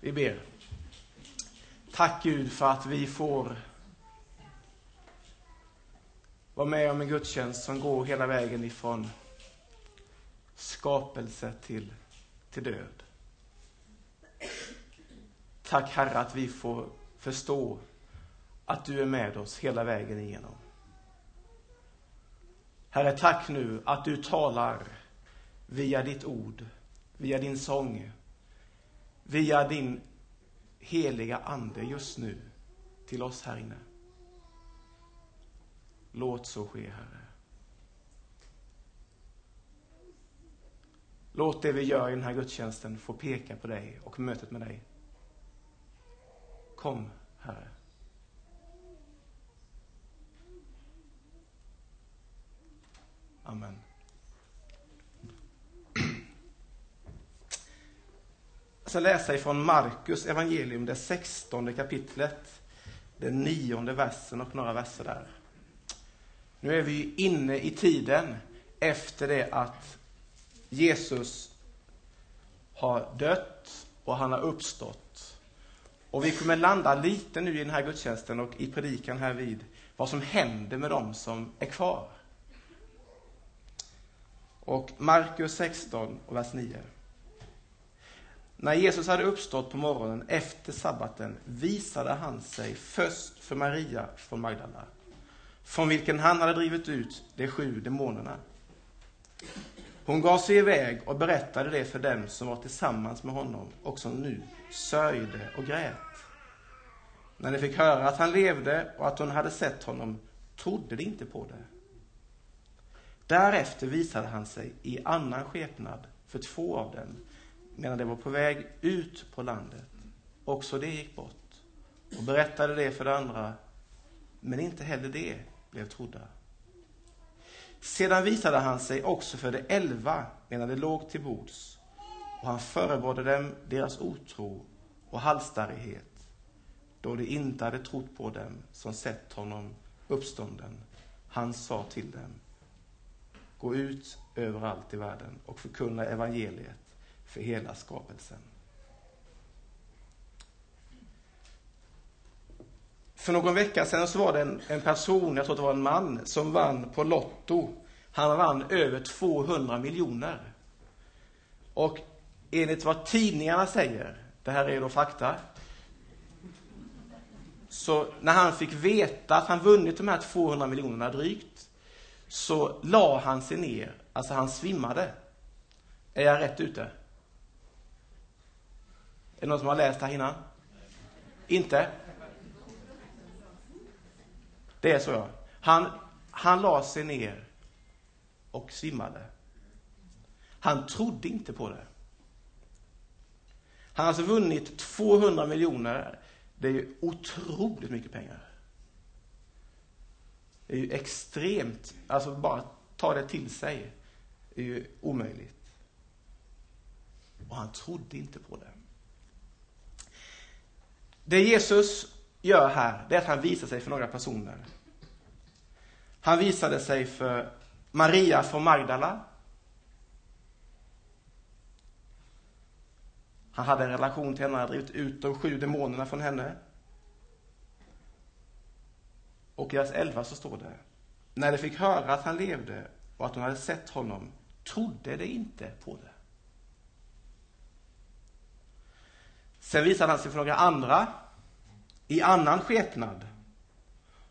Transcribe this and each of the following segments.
Vi ber. Tack Gud för att vi får vara med om en gudstjänst som går hela vägen ifrån skapelse till, till död. Tack Herre att vi får förstå att du är med oss hela vägen igenom. Herre, tack nu att du talar via ditt ord, via din sång, via din heliga Ande just nu till oss här inne. Låt så ske, Herre. Låt det vi gör i den här gudstjänsten få peka på dig och mötet med dig. Kom, Herre. Amen. Jag ska läsa ifrån Markus evangelium, det sextonde kapitlet, den nionde versen och några verser där. Nu är vi inne i tiden efter det att Jesus har dött och han har uppstått. Och vi kommer landa lite nu i den här gudstjänsten och i predikan här vid vad som händer med dem som är kvar. Och Markus 16 och vers 9. När Jesus hade uppstått på morgonen efter sabbaten visade han sig först för Maria från Magdala, från vilken han hade drivit ut de sju demonerna. Hon gav sig iväg och berättade det för dem som var tillsammans med honom och som nu sörjde och grät. När de fick höra att han levde och att hon hade sett honom trodde de inte på det. Därefter visade han sig i annan skepnad för två av dem medan de var på väg ut på landet. Också det gick bort och berättade det för de andra, men inte heller det blev trodda. Sedan visade han sig också för de elva medan de låg till bords och han förebådde dem deras otro och halsstarrighet då de inte hade trott på dem som sett honom uppstånden. Han sa till dem, gå ut överallt i världen och förkunna evangeliet för hela skapelsen. För någon vecka sedan så var det en, en, person, jag tror det var en man, som vann på Lotto. Han vann över 200 miljoner. Och enligt vad tidningarna säger, det här är då fakta, så när han fick veta att han vunnit de här 200 miljonerna drygt, så la han sig ner, alltså han svimmade. Är jag rätt ute? Är det någon som har läst här innan? Inte? Det är så ja. Han, han la sig ner och svimmade. Han trodde inte på det. Han har alltså vunnit 200 miljoner. Det är ju otroligt mycket pengar. Det är ju extremt, alltså bara ta det till sig. Det är ju omöjligt. Och han trodde inte på det. Det Jesus gör här, det är att han visar sig för några personer. Han visade sig för Maria från Magdala. Han hade en relation till henne, han hade drivit ut de sju demonerna från henne. Och i vers 11 så står det, när de fick höra att han levde och att de hade sett honom, trodde de inte på det. Sen visade han sig för några andra i annan skepnad.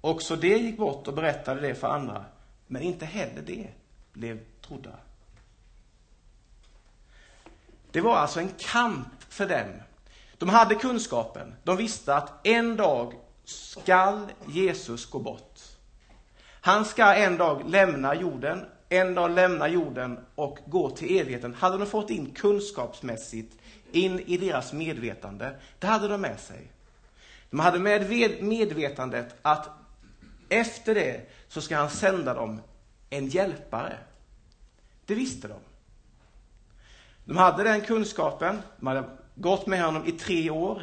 Också det gick bort och berättade det för andra, men inte heller det blev trodda. Det var alltså en kamp för dem. De hade kunskapen. De visste att en dag skall Jesus gå bort. Han ska en dag lämna jorden, en dag lämna jorden och gå till evigheten. Hade de fått in kunskapsmässigt in i deras medvetande, det hade de med sig. De hade med medvetandet att efter det så ska han sända dem en hjälpare. Det visste de. De hade den kunskapen, de hade gått med honom i tre år.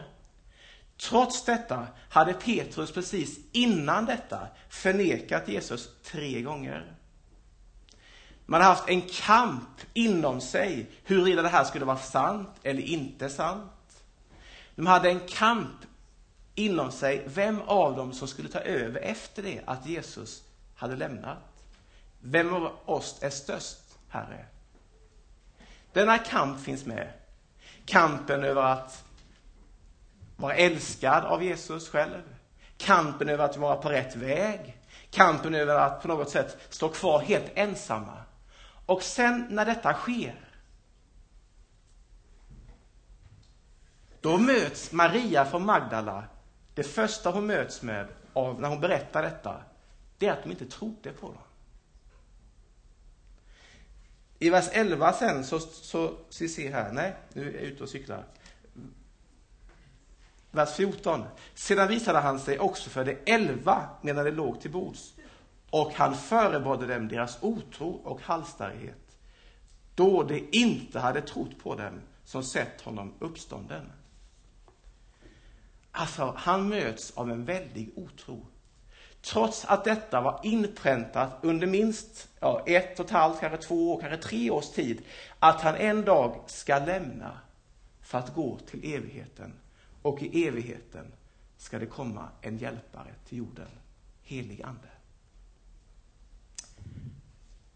Trots detta hade Petrus precis innan detta förnekat Jesus tre gånger. Man hade haft en kamp inom sig huruvida det här skulle vara sant eller inte sant. De hade en kamp inom sig, vem av dem som skulle ta över efter det att Jesus hade lämnat. Vem av oss är störst, Herre? Denna kamp finns med. Kampen över att vara älskad av Jesus själv. Kampen över att vara på rätt väg. Kampen över att på något sätt stå kvar helt ensamma. Och sen när detta sker, då möts Maria från Magdala, det första hon möts med av, när hon berättar detta, det är att de inte trodde på dem. I vers 11 sen så, så, så vi ser här, nej, nu är jag ute och cyklar. Vers 14. Sedan visade han sig också för de elva medan de låg till bords. Och han förebådde dem deras otro och halsstarrighet, då de inte hade trott på dem som sett honom uppstånden. Alltså, han möts av en väldig otro. Trots att detta var inpräntat under minst ja, ett och ett halvt, kanske två år, kanske tre års tid, att han en dag ska lämna för att gå till evigheten. Och i evigheten ska det komma en hjälpare till jorden, helig ande.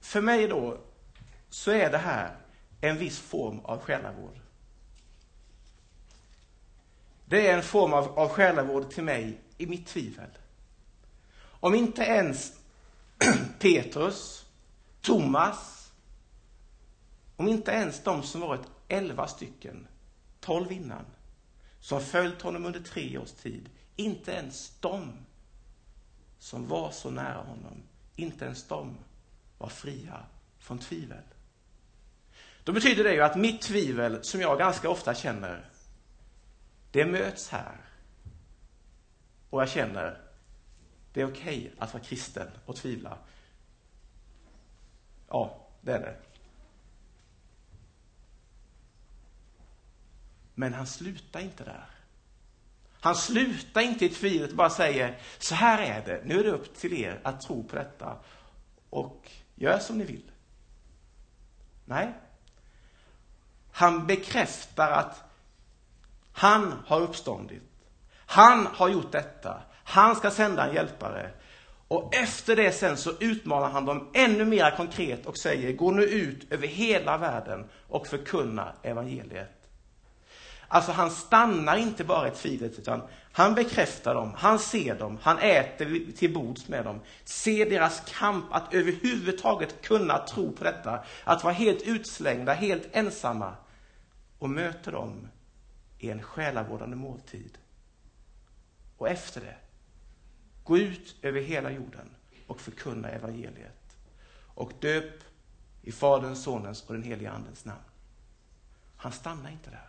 För mig då, så är det här en viss form av själavård. Det är en form av, av själavård till mig i mitt tvivel. Om inte ens Petrus, Thomas, om inte ens de som varit elva stycken, tolv innan, som följt honom under tre års tid, inte ens de som var så nära honom, inte ens de var fria från tvivel. Då betyder det ju att mitt tvivel, som jag ganska ofta känner, det möts här. Och jag känner, det är okej okay att vara kristen och tvivla. Ja, det är det. Men han slutar inte där. Han slutar inte i tvivlet och bara säger, så här är det, nu är det upp till er att tro på detta och gör som ni vill. Nej. Han bekräftar att han har uppståndit. Han har gjort detta. Han ska sända en hjälpare. Och efter det sen så utmanar han dem ännu mer konkret och säger, gå nu ut över hela världen och förkunna evangeliet. Alltså han stannar inte bara i tvivlet, utan han bekräftar dem, han ser dem, han äter till bords med dem. Ser deras kamp att överhuvudtaget kunna tro på detta, att vara helt utslängda, helt ensamma. Och möter dem i en själavårdande måltid. Och efter det, gå ut över hela jorden och förkunna evangeliet. Och döp i Faderns, Sonens och den helige Andens namn. Han stannar inte där.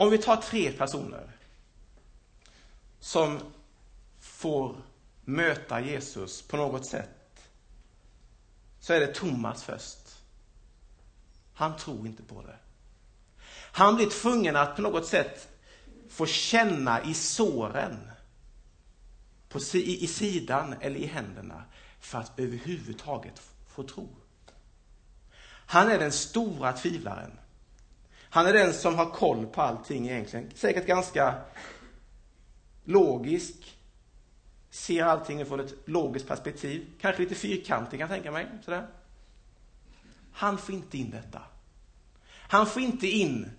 Om vi tar tre personer som får möta Jesus på något sätt, så är det Thomas först. Han tror inte på det. Han blir tvungen att på något sätt få känna i såren, på, i, i sidan eller i händerna, för att överhuvudtaget få tro. Han är den stora tvivlaren. Han är den som har koll på allting egentligen. Säkert ganska logisk. Ser allting från ett logiskt perspektiv. Kanske lite fyrkantig kan jag tänka mig. Sådär. Han får inte in detta. Han får inte in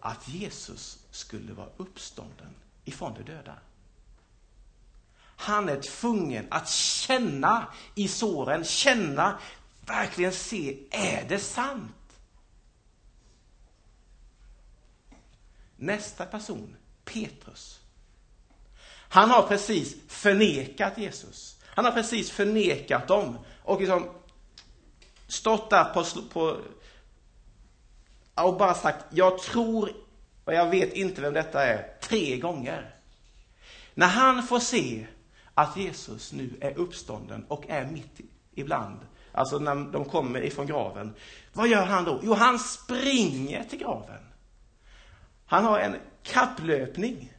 att Jesus skulle vara uppstånden ifrån de döda. Han är tvungen att känna i såren, känna, verkligen se, är det sant? Nästa person, Petrus. Han har precis förnekat Jesus. Han har precis förnekat dem och liksom stått där på, på och bara sagt, jag tror och jag vet inte vem detta är, tre gånger. När han får se att Jesus nu är uppstånden och är mitt ibland, alltså när de kommer ifrån graven, vad gör han då? Jo, han springer till graven. Han har en kapplöpning.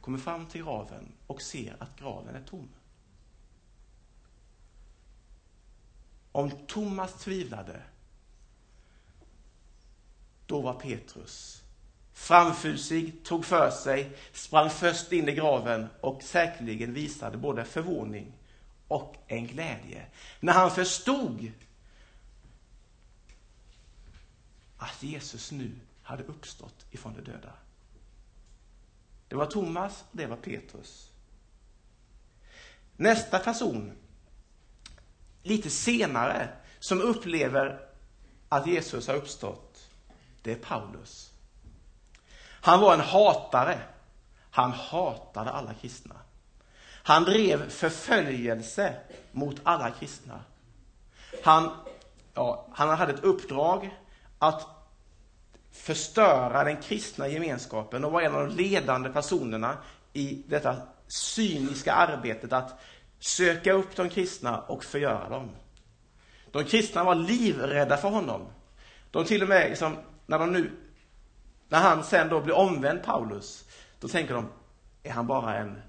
Kommer fram till graven och ser att graven är tom. om Thomas tvivlade, då var Petrus framfusig, tog för sig, sprang först in i graven och säkerligen visade både förvåning och en glädje när han förstod att Jesus nu hade uppstått ifrån de döda. Det var Thomas och det var Petrus. Nästa person, lite senare, som upplever att Jesus har uppstått, det är Paulus. Han var en hatare. Han hatade alla kristna. Han drev förföljelse mot alla kristna. Han, ja, han hade ett uppdrag att förstöra den kristna gemenskapen och var en av de ledande personerna i detta cyniska arbetet att söka upp de kristna och förgöra dem. De kristna var livrädda för honom. De till och med, liksom, när, de nu, när han sen då blir omvänd, Paulus, då tänker de, är han bara en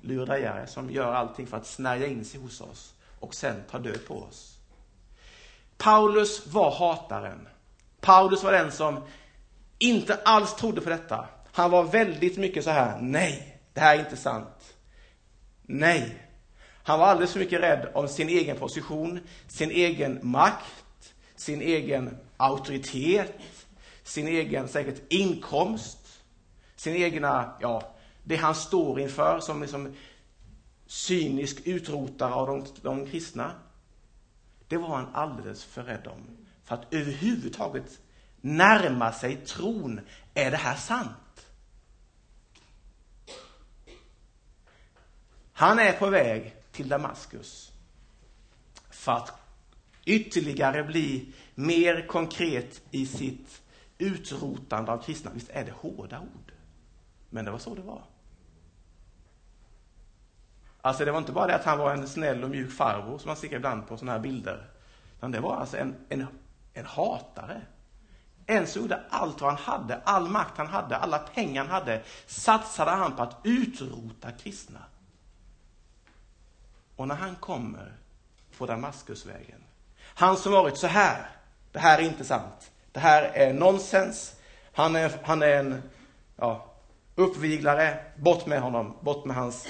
lurendrejare som gör allting för att snärja in sig hos oss och sen ta död på oss? Paulus var hataren. Paulus var den som inte alls trodde på detta. Han var väldigt mycket så här, nej, det här är inte sant. Nej. Han var alldeles för mycket rädd om sin egen position, sin egen makt, sin egen auktoritet, sin egen säkert inkomst, sin egna, ja, det han står inför som liksom cynisk utrotare av de, de kristna. Det var han alldeles för rädd om för att överhuvudtaget närma sig tron. Är det här sant? Han är på väg till Damaskus för att ytterligare bli mer konkret i sitt utrotande av kristna. Visst är det hårda ord? Men det var så det var. Alltså det var inte bara det att han var en snäll och mjuk farbror som man ser ibland på sådana här bilder. Utan det var alltså en, en, en hatare. En som gjorde allt vad han hade, all makt han hade, alla pengar han hade, satsade han på att utrota kristna. Och när han kommer på Damaskusvägen, han som varit så här, det här är inte sant, det här är nonsens, han är, han är en ja, uppviglare, bort med honom, bort med hans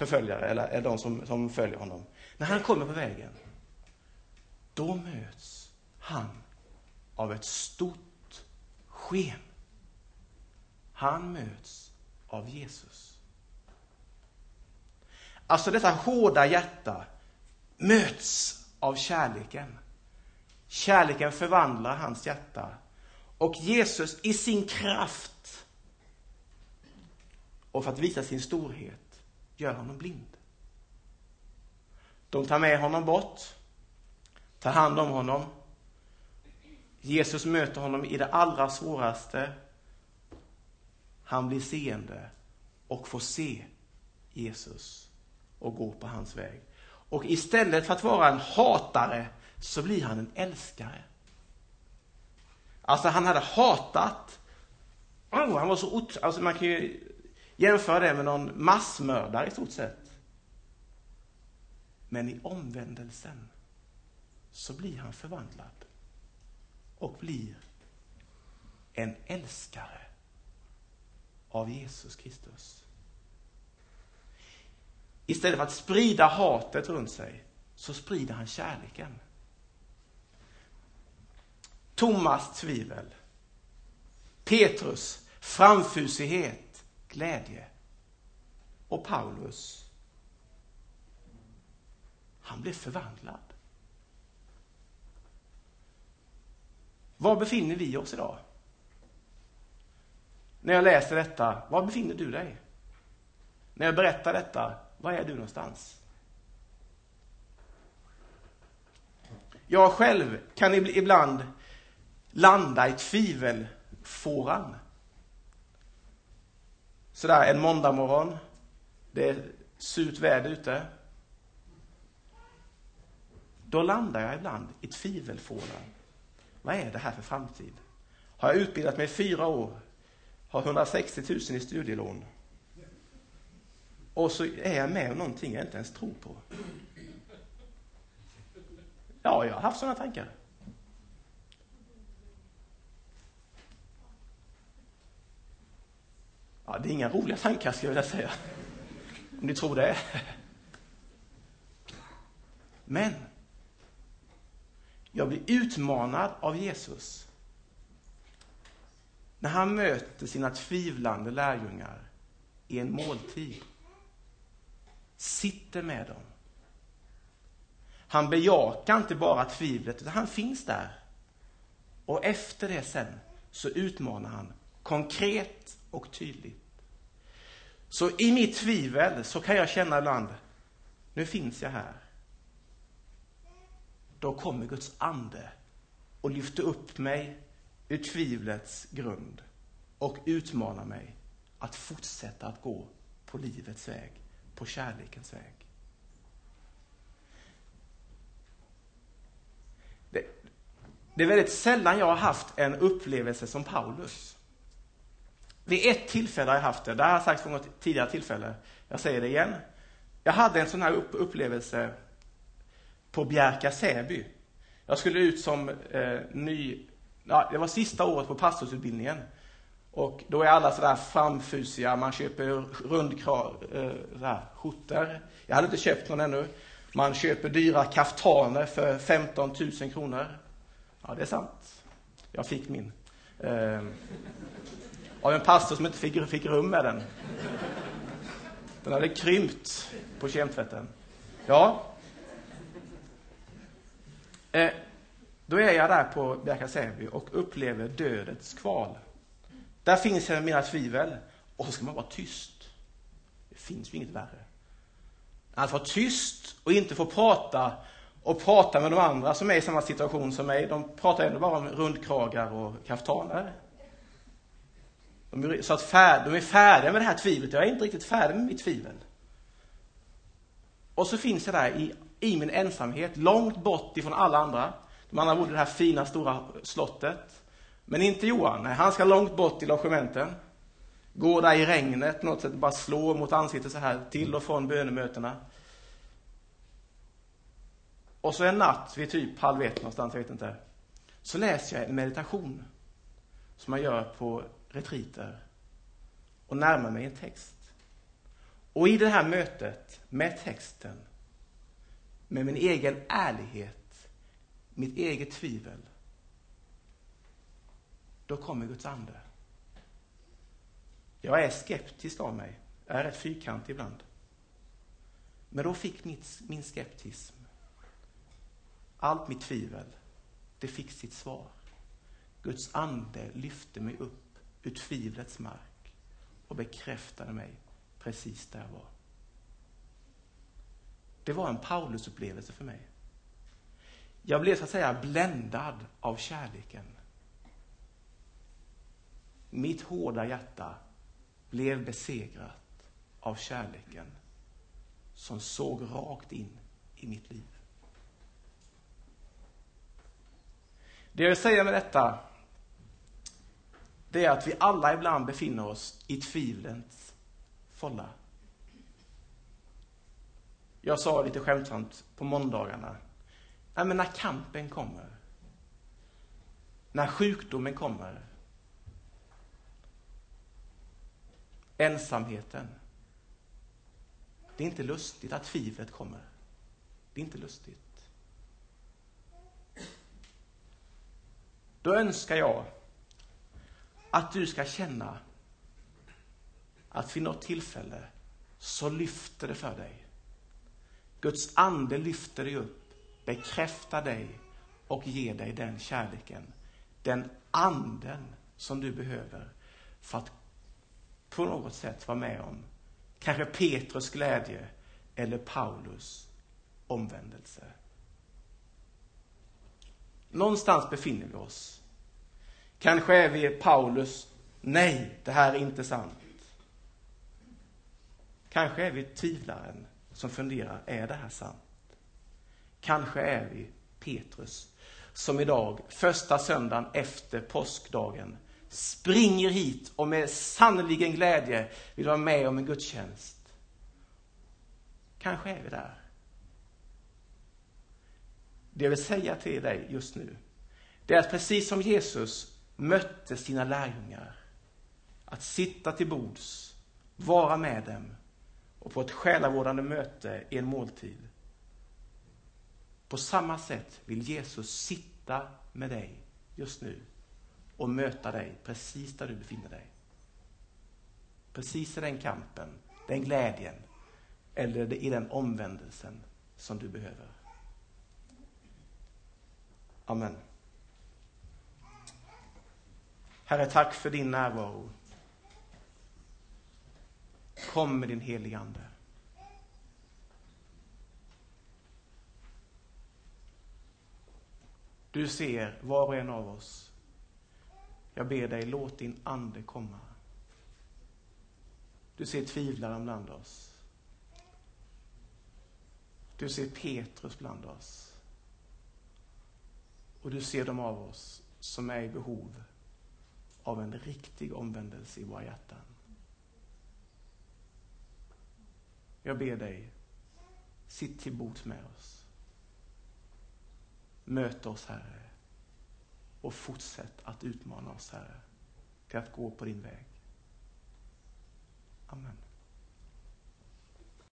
förföljare eller, eller de som, som följer honom. När han kommer på vägen, då möts han av ett stort sken. Han möts av Jesus. Alltså detta hårda hjärta möts av kärleken. Kärleken förvandlar hans hjärta. Och Jesus i sin kraft och för att visa sin storhet gör honom blind. De tar med honom bort, tar hand om honom. Jesus möter honom i det allra svåraste. Han blir seende och får se Jesus och gå på hans väg. Och istället för att vara en hatare så blir han en älskare. Alltså han hade hatat. Oh, han var så alltså man kan ju Jämför det med någon massmördare i stort sett. Men i omvändelsen så blir han förvandlad och blir en älskare av Jesus Kristus. Istället för att sprida hatet runt sig så sprider han kärleken. Thomas tvivel. Petrus framfusighet, glädje. Och Paulus, han blev förvandlad. Var befinner vi oss idag? När jag läser detta, var befinner du dig? När jag berättar detta, var är du någonstans? Jag själv kan ibland landa i tvivelfåran. Sådär en måndagmorgon, det är surt väder ute. Då landar jag ibland i tvivelfåran. Vad är det här för framtid? Har jag utbildat mig i fyra år, har 160 000 i studielån och så är jag med om någonting jag inte ens tror på. Ja, jag har haft sådana tankar. Ja, det är inga roliga tankar, skulle jag vilja säga. Om ni tror det. Men jag blir utmanad av Jesus när han möter sina tvivlande lärjungar i en måltid. Sitter med dem. Han bejakar inte bara tvivlet, utan han finns där. Och efter det sen så utmanar han konkret och tydligt. Så i mitt tvivel så kan jag känna ibland, nu finns jag här. Då kommer Guds ande och lyfter upp mig ur tvivlets grund och utmanar mig att fortsätta att gå på livets väg, på kärlekens väg. Det, det är väldigt sällan jag har haft en upplevelse som Paulus. Vid ett tillfälle har jag haft det, det har jag sagt vid något tidigare tillfälle. Jag säger det igen. Jag hade en sån här upplevelse på Bjärka Säby. Jag skulle ut som eh, ny, ja, det var sista året på pastorsutbildningen. Och då är alla sådär framfusiga, man köper rundkrav, eh, skjortor. Jag hade inte köpt någon ännu. Man köper dyra kaftaner för 15 000 kronor. Ja, det är sant. Jag fick min. Eh, av en pastor som inte fick, fick rum med den. Den hade krympt på kemtvätten. Ja. Eh, då är jag där på Bjärka-Säby och upplever dödets kval. Där finns mina tvivel. Och så ska man vara tyst. Det finns ju inget värre. Att vara tyst och inte få prata och prata med de andra som är i samma situation som mig. De pratar ändå bara om rundkragar och kaftaner. De är, så att fär, de är färdiga med det här tvivlet. Jag är inte riktigt färdig med mitt tvivel. Och så finns jag där i, i min ensamhet, långt bort ifrån alla andra. De andra bodde i det här fina stora slottet. Men inte Johan, nej, han ska långt bort i logementen. Gå där i regnet, något sätt bara slå mot ansiktet så här, till och från bönemötena. Och så en natt vid typ halv ett någonstans, jag vet inte. Så läser jag en meditation. Som man gör på retriter. Och närmar mig en text. Och i det här mötet med texten, med min egen ärlighet, mitt eget tvivel, då kommer Guds ande. Jag är skeptisk av mig. Jag är rätt fyrkantig ibland. Men då fick mitt, min skeptism, allt mitt tvivel, det fick sitt svar. Guds ande lyfte mig upp ur tvivlets mark och bekräftade mig precis där jag var. Det var en Paulusupplevelse för mig. Jag blev så att säga bländad av kärleken. Mitt hårda hjärta blev besegrat av kärleken som såg rakt in i mitt liv. Det jag vill säga med detta, det är att vi alla ibland befinner oss i tvivlens folla. Jag sa lite skämtsamt på måndagarna, nej men när kampen kommer, när sjukdomen kommer, ensamheten. Det är inte lustigt att tvivlet kommer. Det är inte lustigt. Då önskar jag att du ska känna att vid något tillfälle så lyfter det för dig. Guds ande lyfter dig upp, bekräftar dig och ger dig den kärleken, den anden som du behöver för att på något sätt vara med om kanske Petrus glädje eller Paulus omvändelse. Någonstans befinner vi oss. Kanske är vi Paulus, nej, det här är inte sant. Kanske är vi tvivlaren som funderar, är det här sant? Kanske är vi Petrus, som idag, första söndagen efter påskdagen, springer hit och med sannoliken glädje vill vara med om en gudstjänst. Kanske är vi där. Det jag vill säga till dig just nu, det är att precis som Jesus mötte sina lärjungar, att sitta till bords, vara med dem och på ett själavårdande möte i en måltid. På samma sätt vill Jesus sitta med dig just nu och möta dig precis där du befinner dig. Precis i den kampen, den glädjen eller i den omvändelsen som du behöver. Amen. Herre, tack för din närvaro. Kom med din helige Ande. Du ser var och en av oss. Jag ber dig, låt din Ande komma. Du ser tvivlaren bland oss. Du ser Petrus bland oss. Och du ser dem av oss som är i behov av en riktig omvändelse i våra hjärtan. Jag ber dig, sitt till bords med oss. Möt oss, Herre, och fortsätt att utmana oss, Herre, till att gå på din väg. Amen.